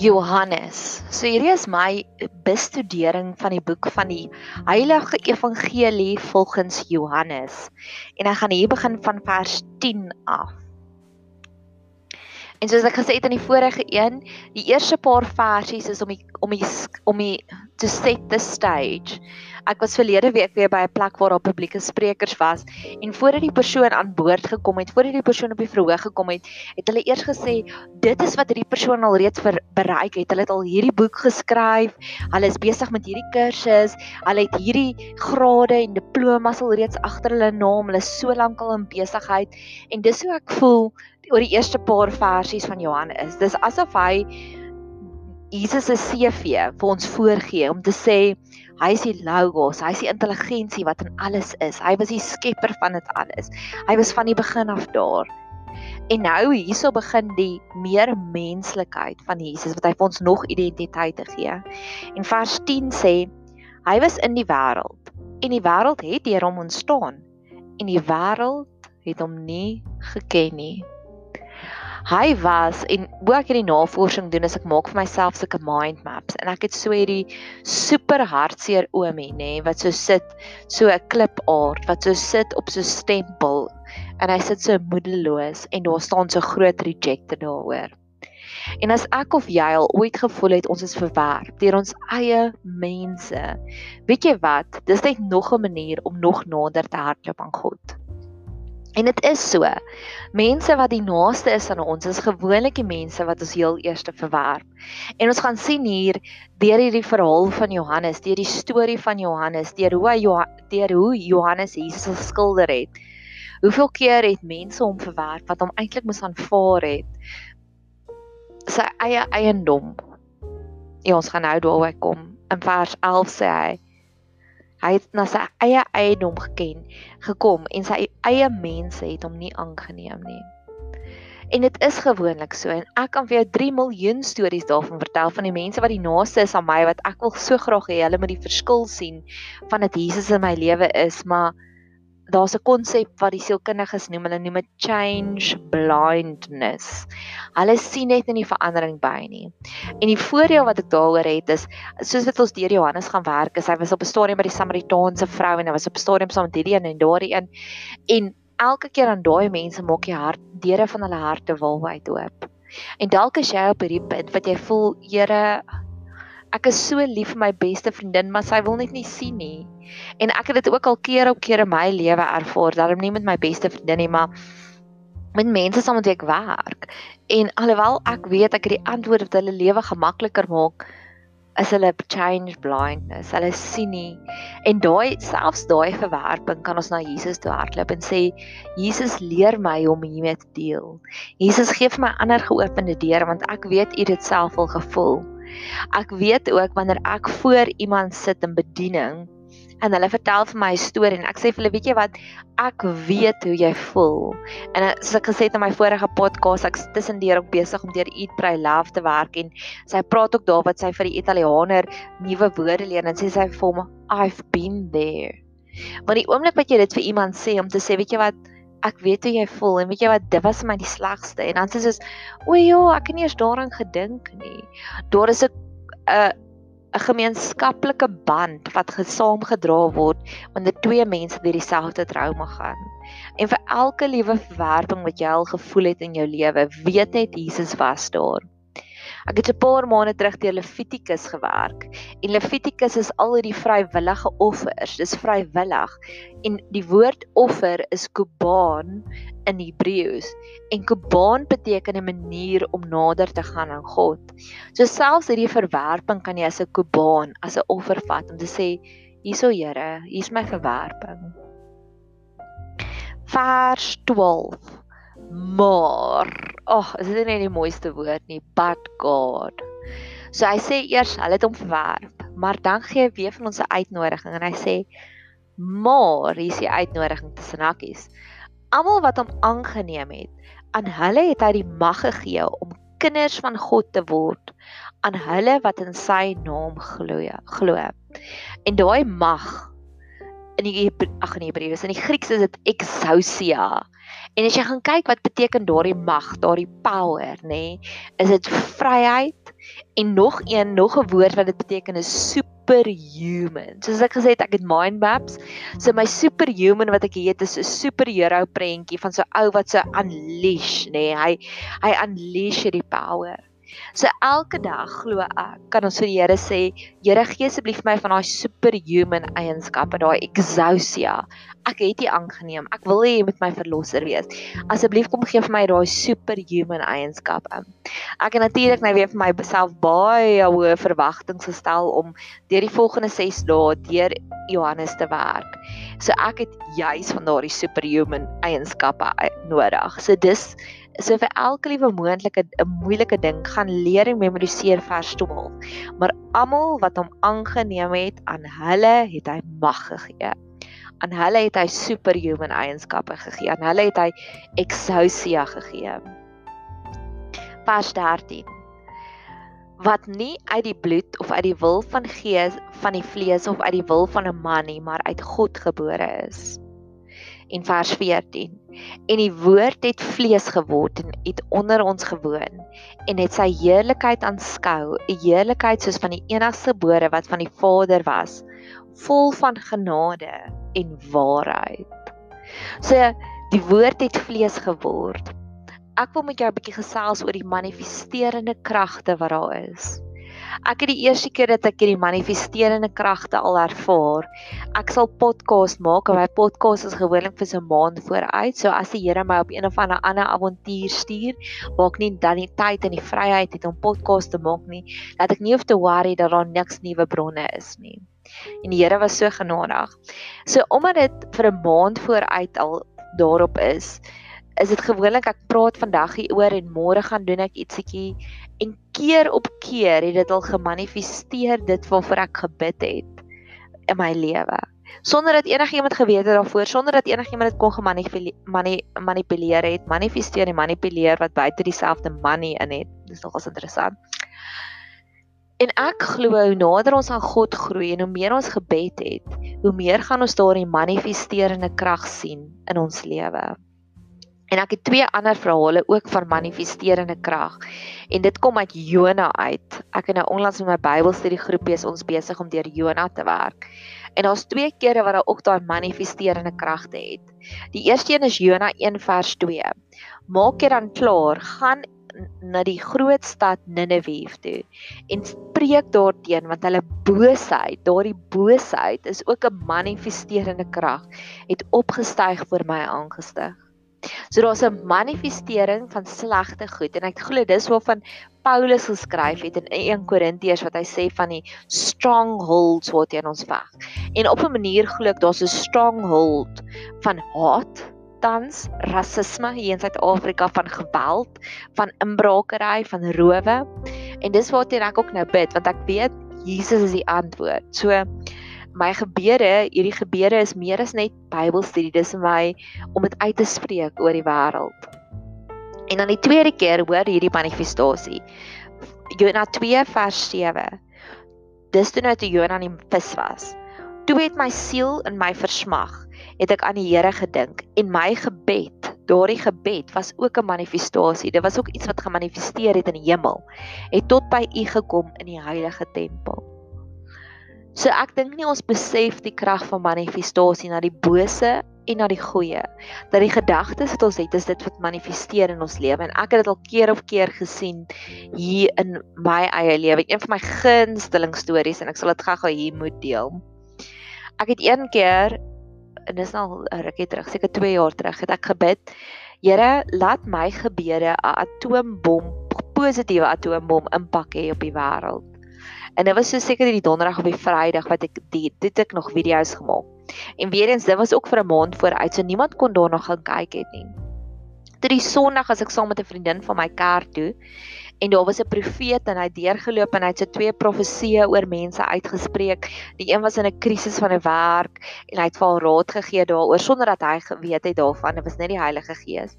Johannes. So hierdie is my bestudering van die boek van die Heilige Evangelie volgens Johannes. En ek gaan hier begin van vers 10 af. En soos ek gesê het in die vorige een, die eerste paar versies is om die om die om die to set the stage. Ek was verlede week weer by 'n plek waar daar publieke sprekers was en voordat die persoon aan boord gekom het, voordat die persoon op die verhoog gekom het, het hulle eers gesê dit is wat hierdie persoon al reeds bereik het. Hulle het al hierdie boek geskryf. Hulle is besig met hierdie kursus. Hulle het hierdie grade en diplomas al reeds agter hulle naam. Hulle is so lank al in besigheid en dis hoe ek voel oor die eerste paar versies van Johannes. Dis asof hy Jesus se CV vir ons voorgee om te sê hy is die logos, hy is die intelligensie wat in alles is. Hy was die skepper van dit alles. Hy was van die begin af daar. En nou hierso begin die meer menslikheid van Jesus wat hy vir ons nog identiteit te gee. En vers 10 sê hy was in die wêreld en die wêreld het deur hom ontstaan en die wêreld het hom nie geken nie. Hy was en ek hierdie navorsing doen is ek maak vir myself sulke mind maps en ek het so hierdie super hartseer oomie nê wat so sit so 'n klipaard wat so sit op so stempel en hy sit so moedeloos en daar staan so groot rejected daaroor. En as ek of jy al ooit gevoel het ons is verwerp deur ons eie mense, weet jy wat? Dis net nog 'n manier om nog nader te hardloop aan God. En dit is so. Mense wat die naaste is aan ons is gewoonlik die mense wat ons heel eerste verwerp. En ons gaan sien hier deur hierdie verhaal van Johannes, deur die storie van Johannes, deur hoe hy deur hoe Johannes Jesus geskilder het. Hoeveel keer het mense hom verwerp wat hom eintlik moes aanvaar het? Sy eie eiendom. Ja, ons gaan nou daarby kom. In vers 11 sê hy Hy het na sy eie eiendom geken, gekom en sy eie mense het hom nie aangeneem nie. En dit is gewoonlik so en ek kan vir jou 3 miljoen stories daarvan vertel van die mense wat die naaste is aan my wat ek wil so graag hê hulle moet die verskil sien van dat Jesus in my lewe is, maar daar's 'n konsep wat die sielkundiges noem, hulle noem dit change blindness. Hulle sien net nie die verandering by nie. En die voordeel wat ek daaroor het is soos wat ons deur Johannes gaan werk, is hy was op 'n stadium by die Samaritaanse vrou en hy was op 'n stadium saam met hierdie een en daardie een en elke keer aan daai mense maak jy hart deure van hulle harte waalwyd oop. En dalk is jy op hierdie punt wat jy voel, Here, ek is so lief vir my beste vriendin, maar sy wil net nie sien nie. En ek het dit ook al keer op keer in my lewe ervaar, daarom nie met my beste vriendin nie, maar met mense saam met wie ek werk. En alhoewel ek weet ek het die antwoord wat hulle lewe gemakliker maak, is hulle change blindness. Hulle sien nie. En daai selfs daai verwerping kan ons na Jesus toe hardloop en sê Jesus leer my om hiermee te deel. Jesus gee vir my ander geopende deure want ek weet u dit self al gevoel. Ek weet ook wanneer ek voor iemand sit in bediening en hulle vertel vir my 'n storie en ek sê vir hulle weet jy wat? Ek weet hoe jy voel. En eh, soos ek gesê het in my vorige podcast ek tussendeur ook besig om deur Eat Pray Love te werk en sy praat ook daar wat sy vir die Italianer nuwe woorde leer en sê sy vir hom I've been there. Maar die oomblik wat jy dit vir iemand sê om te sê weet jy wat ek weet hoe jy voel en weet jy wat dit was my die slegste en dan sê sy o ja ek het nie eens daaraan gedink nie daar is 'n 'n 'n gemeenskaplike band wat gesaamgedra word wanneer twee mense deur dieselfde trauma gaan. En vir elke liewe verwerping wat jy al gevoel het in jou lewe, weet net Jesus was daar. Ek het 'n paar maande terug deur Levitikus gewerk. En Levitikus is al hierdie vrywillige offers. Dis vrywillig. En die woord offer is kubaan in Hebreëus. En kubaan beteken 'n manier om nader te gaan aan God. So selfs hierdie verwerping kan jy as 'n kubaan, as 'n offer vat om te sê, hierso Here, hier's my verwerping. Vers 12 maar ag, oh, is dit nie die mooiste woord nie, but God. So hy sê eers hulle het hom verwerp, maar dan gee hy weer van ons 'n uitnodiging en hy sê maar hier is die uitnodiging tussen hakkies. Almal wat hom aangeneem het, aan hulle het hy die mag gegee om kinders van God te word aan hulle wat in sy naam glo. Glo. En daai mag in die ag nee Hebreëus in die Grieks is dit exousia. En as jy gaan kyk wat beteken daardie mag, daardie power, nê, nee, is dit vryheid en nog een nog 'n woord wat dit beteken is superhuman. Soos ek gesê het, ek het mind maps. So my superhuman wat ek het is 'n superhero prentjie van so ou wat so unleash, nê. Nee, hy hy unleash die power. So elke dag glo ek kan ons vir die Here sê, Here gee asseblief my van daai superhuman eienskappe, daai exousia. Ek het dit aangeneem. Ek wil hê jy moet my verlosser wees. Asseblief kom gee vir my daai superhuman eienskappe. Ek het natuurlik nou weer vir myself baie hoë verwagtinge gestel om deur die volgende 6 dae deur Johannes te werk. So ek het juis van daardie superhuman eienskappe nodig. So dis So vir elke liewe moontlike 'n moeilike ding gaan leer en memoriseer vers 12. Maar almal wat hom aangeneem het, aan hulle het hy mag gegee. Aan hulle het hy superhuman eienskappe gegee. Aan hulle het hy exousia gegee. Vers 13. Wat nie uit die bloed of uit die wil van gees van die vlees of uit die wil van 'n man nie, maar uit God gebore is en vers 14. En die woord het vlees geword en het onder ons gewoon en het sy heerlikheid aanskou, 'n heerlikheid soos van die enigste gebore wat van die Vader was, vol van genade en waarheid. So die woord het vlees geword. Ek wil met jou 'n bietjie gesels oor die manifesterende kragte wat daar is. Ek het die eerste keer dat ek hierdie manifesterende kragte al ervaar. Ek sal podcast maak en my podcast is gewoonlik vir so 'n maand vooruit. So as die Here my op een of ander ander avontuur stuur, maak nie dan die tyd en die vryheid het om podcast te maak nie, dat ek nie hoef te worry dat daar niks nuwe bronne is nie. En die Here was so genadig. So omdat dit vir 'n maand vooruit al daarop is, is dit gewoonlik ek praat vandag hieroor en môre gaan doen ek ietsiekie en keer op keer het dit al gemanifesteer dit waarvoor ek gebid het in my lewe. Sonder dat enigiemand geweet het daarvoor sonder dat enigiemand dit kon gemanipuleer het manifesteer en manipuleer wat buite dieselfde money in het. Dis nogals interessant. En ek glo hoe nader ons aan God groei en hoe meer ons gebed het hoe meer gaan ons daardie manifesterende krag sien in ons lewe En ek het twee ander verhale ook van manifesterende krag. En dit kom uit Jona uit. Ek het nou onlangs met my Bybelstudie groepie is ons besig om deur Jona te werk. En daar's twee kere wat daar ook daai manifesterende kragte het. Die eerste een is Jona 1 vers 2. Maak jy dan klaar, gaan na die groot stad Ninive toe en spreek daarteen want hulle boosheid, daardie boosheid is ook 'n manifesterende krag het opgestyg voor my aangestig. So daar's 'n manifestering van slegte goed en ek glo dis waarvan Paulus geskryf het in 1 Korintiërs wat hy sê van die strongholds wat in ons veg. En op 'n manier glo ek daar's 'n stronghold van haat, tans rasisme hier in Suid-Afrika van geweld, van inbrakery, van rowe. En dis waarteen ek ook nou bid want ek weet Jesus is die antwoord. So my gebede, hierdie gebede is meer as net Bybelstudie, dis vir my om dit uit te spreek oor die wêreld. En dan die tweede keer hoor hierdie manifestasie. Jona 2 vers 7. Dis toe nou toe Jona in die vis was. Toe het my siel in my versmag, het ek aan die Here gedink en my gebed, daardie gebed was ook 'n manifestasie. Dit was ook iets wat gemanifesteer het in die hemel. Het tot by U gekom in die heilige tempel. So ek dink nie ons besef die krag van manifestasie na die bose en na die goeie. Dat die gedagtes wat ons het is dit wat manifesteer in ons lewe en ek het dit al keer op keer gesien hier in my eie lewe. Een van my gunsteling stories en ek sal dit gou-gou hier moet deel. Ek het een keer en dis nou 'n rukkie terug, seker 2 jaar terug, het ek gebid, Here, laat my gebede 'n atoombom, positiewe atoombom impak hê op die wêreld. En dit was so seker die donderdag of die Vrydag wat ek dit dit ek nog video's gemaak. En weer eens dit was ook vir 'n maand vooruit, so niemand kon daarna gaan kyk het nie. Toe die Sondag as ek saam met 'n vriendin van my kerk toe en daar was 'n profeet en hy het deurgeloop en hy het so twee profesieë oor mense uitgespreek. Die een was in 'n krisis van 'n werk en hy het vir haar raad gegee daaroor sonder dat hy geweet het daarvan. Dit was net die Heilige Gees.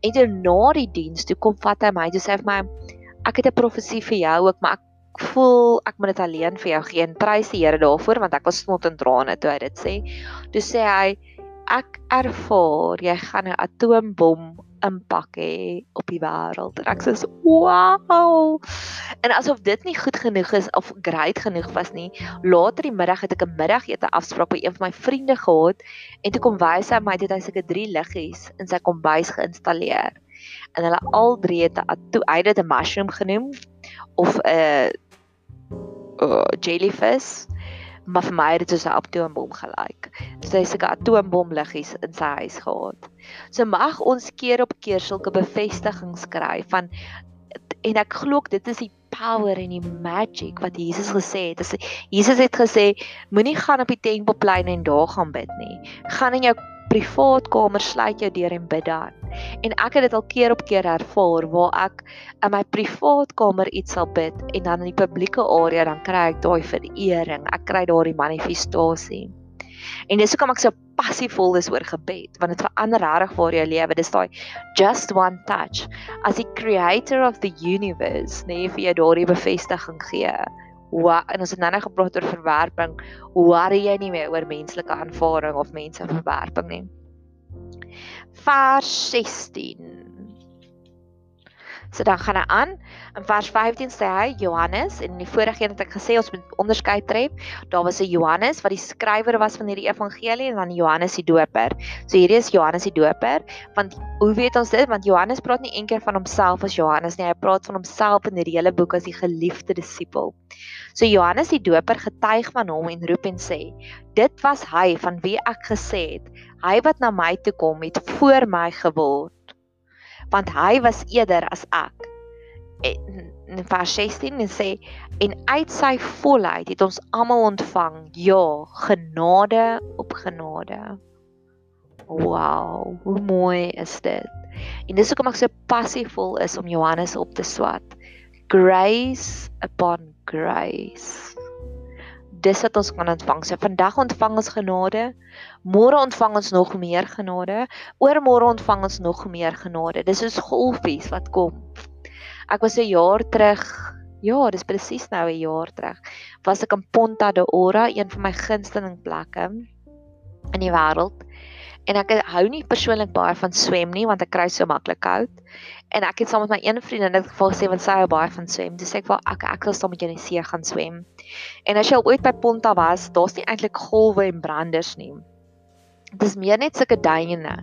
En toe na die diens toe kom vat hy my, hy sê vir my ek het 'n profesie vir jou ook, maar ek voel ek moet dit alleen vir jou gee en prys die Here daarvoor want ek was snot en trane toe hy dit sê. Toe sê hy ek ervaar jy gaan 'n atoombom impak hê op die wêreld. En ek sê wow. En asof dit nie goed genoeg is of great genoeg was nie, later die middag het ek 'n middagete afspraak by een van my vriende gehad en toe kom wys hy my dit hy seker 3 liggies in sy kombuis geïnstalleer. En hulle al drie het 'n hy het 'n mushroom genoem of 'n uh, jellyfish maar vir my het dit soos 'n atoombom gelyk. So hy seker atoombom liggies in sy huis gehad. So mag ons keer op keer sulke bevestigings kry van en ek glo dit is die power en die magic wat Jesus gesê het. Dis Jesus het gesê moenie gaan op die tempelplein en daar gaan bid nie. Gaan in jou privaat kamer sluit jou deur en bid dan. En ek het dit al keer op keer ervaar waar ek in my privaat kamer iets sal bid en dan in die publieke area dan kry ek daai verering. Ek kry daardie manifestasie. En dis hoekom ek so passievol is oor gebed, want dit verander regtig waar jou lewe. Dis daai just one touch as die creator of the universe, nee, vir jou daardie bevestiging gee. Wa en ons het nou net gepraat oor verwerping. Worry jy nie meer oor menslike aanvaarding of mense verwerping nie. Vers 16. So dan gaan hy aan. In vers 15 sê hy Johannes en in die vorige een het ek gesê ons moet onderskei tref. Daar was 'n Johannes wat die skrywer was van hierdie evangelie en dan Johannes die doper. So hierdie is Johannes die doper want hoe weet ons dit? Want Johannes praat nie eendag van homself as Johannes nie. Hy praat van homself in hierdie hele boek as die geliefde disipel. So Johannes die doper getuig van hom en roep en sê: "Dit was hy van wie ek gesê het, hy wat na my toe kom het voor my geword." Want hy was eerder as ek. En in vers 16 sê en uit sy volheid het ons almal ontvang ja genade op genade. Wow, hoe mooi is dit. En dis hoekom ek so passievol is om Johannes op te swat. Grace upon grace dis wat ons kan ontvang. So vandag ontvang ons genade, môre ontvang ons nog meer genade, oormôre ontvang ons nog meer genade. Dis soos golfies wat kom. Ek was 'n jaar terug, ja, dis presies nou 'n jaar terug, was ek in Ponta de Ora, een van my gunsteling plekke in die wêreld. En ek hou nie persoonlik baie van swem nie want ek kry so maklik koud. En ek het saam met my een vriendin in dit geval gesê want sy hou baie van swem. Dis ek wou ek ek wil saam met jou in die see gaan swem. En as jy al ooit by Ponta was, daar's nie eintlik golwe en branders nie. Dit is meer net sulke duine.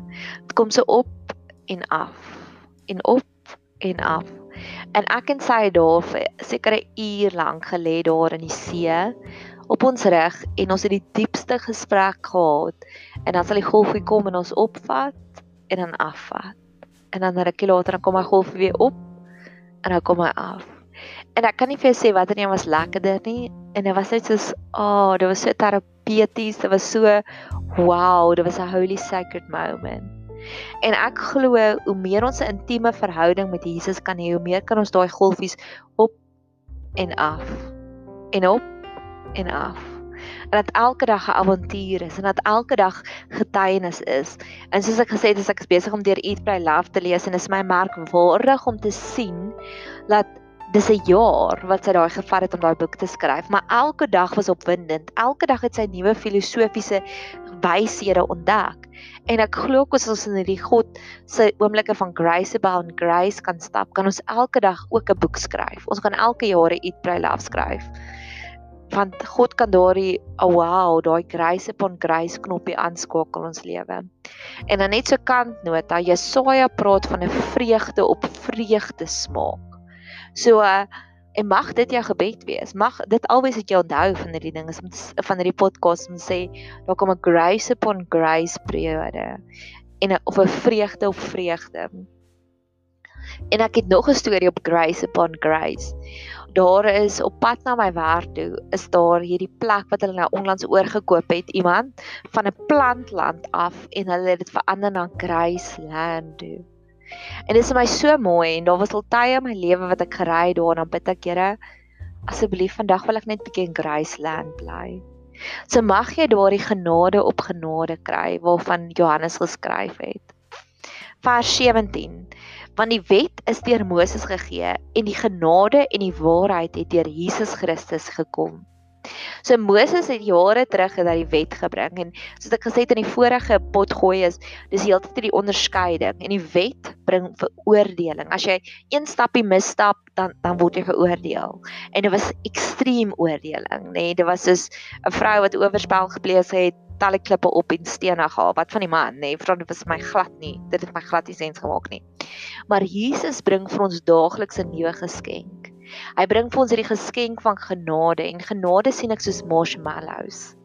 Dit kom so op en af en op en af. En ek en sy het daar vir seker 'n uur lank gelê daar in die see op ons reg en ons het die diepste gesprek gehad en dan sal die golfie kom en ons opvat en dan afvat en dan 'n rukkie later dan kom hy golf weer op en dan kom hy af. En ek kan nie vir sê watter een was lekkerder nie. En dit was net soos oh dit was so terapeuties. Dit was so wow dit was 'n holy sacred moment. En ek glo hoe meer ons 'n intieme verhouding met Jesus kan hê, hoe meer kan ons daai golfies op en af. En op en af. En dat elke dag 'n avontuur is en dat elke dag getuienis is. En soos ek gesê het, as ek besig om deur Eat Pray Love te lees en is my merkwaardig om te sien dat dis 'n jaar wat sy daai gevat het om daai boek te skryf, maar elke dag was opwindend. Elke dag het sy nuwe filosofiese wyshede ontdek. En ek glo ook as ons in hierdie God se oomblikke van grace about grace kan stap, kan ons elke dag ook 'n boek skryf. Ons kan elke jaar 'n Eat Pray Love skryf want God kan daardie oh wow, daai grace upon grace knoppie aanskakel ons lewe. En dan net so kantnota, Jesaja praat van 'n vreugde op vreugde smaak. So uh, en mag dit jou gebed wees. Mag dit always wat jy onthou van hierdie dinge van hierdie podcast om sê daar kom 'n grace upon grace periode en a, of 'n vreugde op vreugde. En ek het nog 'n storie op grace upon grace daar is op pad na my werk toe is daar hierdie plek wat hulle nou onlangs oorgekoop het iemand van 'n plantland af en hulle het dit verander na Graceland toe. En dit is my so mooi en daar was al tye in my lewe wat ek gery daar en dan bid ek Here asseblief vandag wil ek net bietjie in Graceland bly. So mag jy daardie genade op genade kry waarvan Johannes geskryf het. Vers 17 Want die wet is deur Moses gegee en die genade en die waarheid het deur Jesus Christus gekom. So Moses het jare terug dat die wet gebring en soos ek gesê het in die vorige pot gooi is, dis heeltyd die onderskeiding en die wet bring veroordeling. As jy een stappie misstap, dan dan word jy geoordeel. En dit was ekstreem oordeling, nê? Nee, dit was soos 'n vrou wat oorspel gepleeg het, talle klippe op en stene gehaal. Wat van die man, nê? Nee, Vra dit was my glad nie. Dit het my glad nie sens gemaak nie. Maar Jesus bring vir ons daagliks 'n nuwe geskenk. Hy bring vir ons hierdie geskenk van genade en genade sien ek soos marshmallows.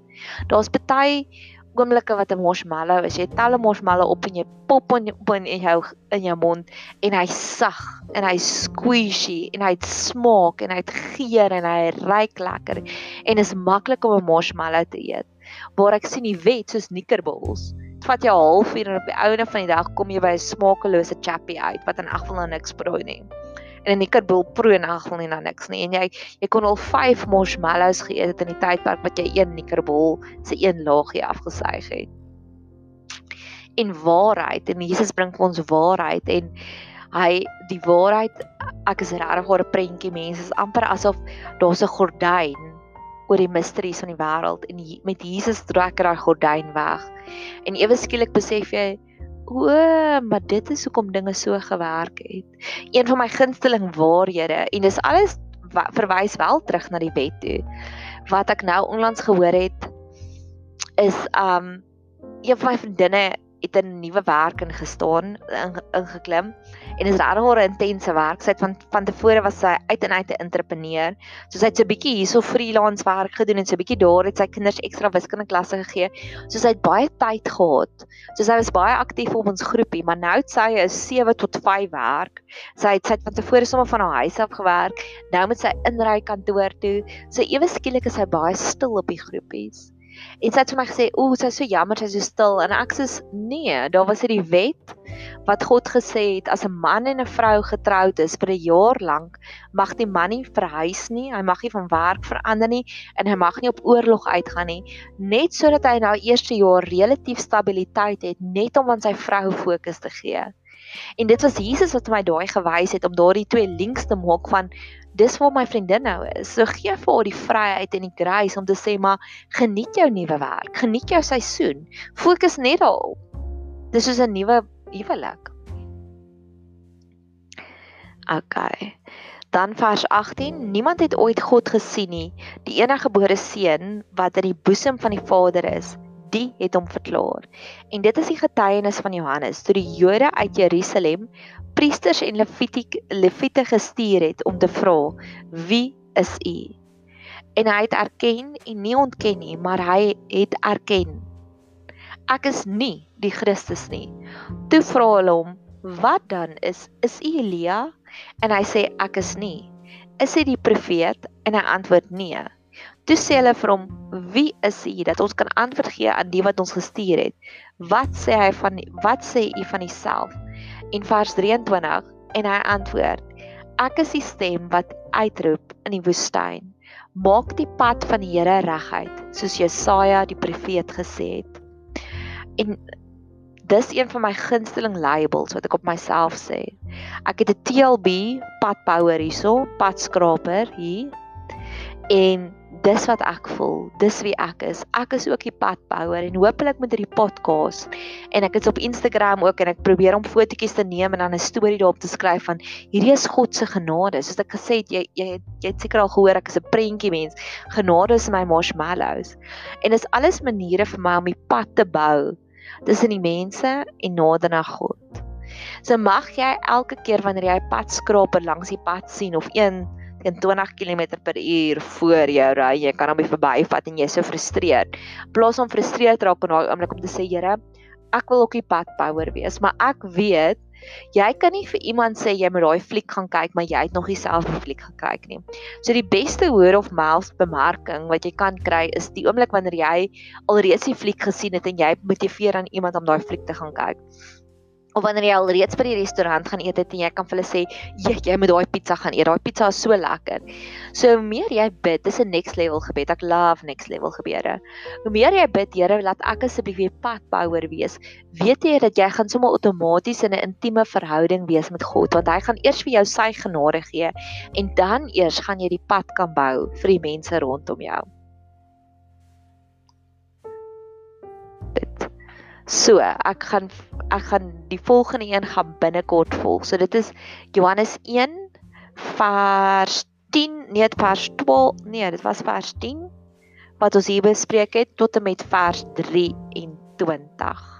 Daar's baie oomblikke wat 'n marshmallow is. Jy tel 'n marshmallow op en jy pop in in jou in jou mond en hy sag en hy squishy en hy smaak en hy geur en hy ruik lekker en is maklik om 'n marshmallow te eet. Waar ek sien die wet soos knikkerbols. Dit vat jou 'n halfuur en op die ouene van die dag kom jy by 'n smakelose chappie uit wat in elk geval nou niks prooi nie en 'n nikkerbul proe en agel nie na niks nie. En jy jy kon al 5 marshmallows geëet het in die tydperk wat jy een nikkerbul se een laagie afgesuig het. En waarheid en Jesus bring vir ons waarheid en hy die waarheid ek is regtig oor 'n prentjie mense is amper asof daar's 'n gordyn oor die misteries van die wêreld en met Jesus trek hy daai gordyn weg. En ewe skielik besef jy O, maar dit is hoekom dinge so gewerk het. Een van my gunsteling waarhede en dis alles verwys wel terug na die wet toe. Wat ek nou onlangs gehoor het is um een van my vriendinne het 'n nuwe werk ingestaan ingeklim en is regtig 'n intense werk. Sy het van van tevore was sy uit en uit 'n entrepreneur. So sy het so 'n bietjie hierso freelance werk gedoen en so 'n bietjie daar het sy kinders ekstra wiskunde klasse gegee. So sy het baie tyd gehad. So sy was baie aktief op ons groepie, maar nou sy 'n 7 tot 5 werk. Sy het sy het van tevore sommer van haar huis af gewerk. Nou moet sy inry kantoor toe. So ewe skielik is sy baie stil op die groepies. En sy het vir my gesê, "Ooh, sy is so jammer sy is so stil." En ek sê, "Nee, daar was hierdie wet wat God gesê het as 'n man en 'n vrou getroud is vir 'n jaar lank, mag die man nie verhuis nie, hy mag nie van werk verander nie en hy mag nie op oorlog uitgaan nie, net sodat hy nou eerste jaar relatief stabiliteit het net om aan sy vrou fokus te gee." En dit was Jesus wat my daai gewys het om daardie twee links te maak van dis waar my vriendin nou is. So gee vir haar die vryheid en die grace om te sê maar geniet jou nuwe werk, geniet jou seisoen. Fokus net daarop. Dis soos 'n nuwe huwelik. Okay. Dan vers 18. Niemand het ooit God gesien nie. Die eniggebore seun wat in die boesem van die Vader is, die het hom verklaar. En dit is die getuienis van Johannes toe die Jode uit Jerusalem priesters en leviete gestuur het om te vra wie is u? En hy het erken en nie ontken nie maar hy het erken. Ek is nie die Christus nie. Toe vra hulle hom wat dan is is u Elia? En hy sê ek is nie. Is hy die profeet? En hy antwoord nee toe sê hulle vir hom wie is u dat ons kan antwoord gee aan die wat ons gestuur het? Wat sê hy van wat sê u van jouself en vers 23 en hy antwoord ek is die stem wat uitroep in die woestyn. Maak die pad van die Here reguit soos Jesaja die profeet gesê het. En dis een van my gunsteling labels wat ek op myself sê. Ek het 'n TLB padbouer hierso padskraper hier. En dis wat ek voel, dis wie ek is. Ek is ook die padbouer en hopelik met hierdie podcast en ek is op Instagram ook en ek probeer om fotootjies te neem en dan 'n storie daarop te skryf van hierdie is God se genade. Soos ek gesê het, jy jy jy het seker al gehoor ek is 'n prentjie mens. Genade is my marshmallows. En dis alles maniere vir my om die pad te bou tussen die mense en nader na God. So mag jy elke keer wanneer jy 'n padskraper langs die pad sien of een teen 20 km/h voor jou ry, jy kan hom nie verbyvat en jy's so frustreerd. Plaas om frustreerd raak in daai oomblik om te sê, Here, ek wil ook die pad power wees, maar ek weet jy kan nie vir iemand sê jy moet daai fliek gaan kyk, maar jy het nog nie self die fliek gekyk nie. So die beste word of mouth bemarking wat jy kan kry is die oomblik wanneer jy alreeds die fliek gesien het en jy motiveer aan iemand om daai fliek te gaan kyk. Of wanneer jy al reeds by die restaurant gaan eet het en jy kan vir hulle sê, "Jy jy moet daai pizza gaan eet. Daai pizza is so lekker." So hoe meer jy bid, dis 'n next level gebed. Ek love next level gebede. Hoe meer jy bid, Here, laat ek asseblief weer padbouer wees. Weet jy dat jy gaan sommer outomaties in 'n intieme verhouding wees met God, want hy gaan eers vir jou sy genade gee en dan eers gaan jy die pad kan bou vir die mense rondom jou. So, ek gaan ek gaan die volgende een gaan binnekort volg. So dit is Johannes 1 vers 10, nee, vers 12, nee, dit was vers 10 wat ons hier bespreek het tot en met vers 23.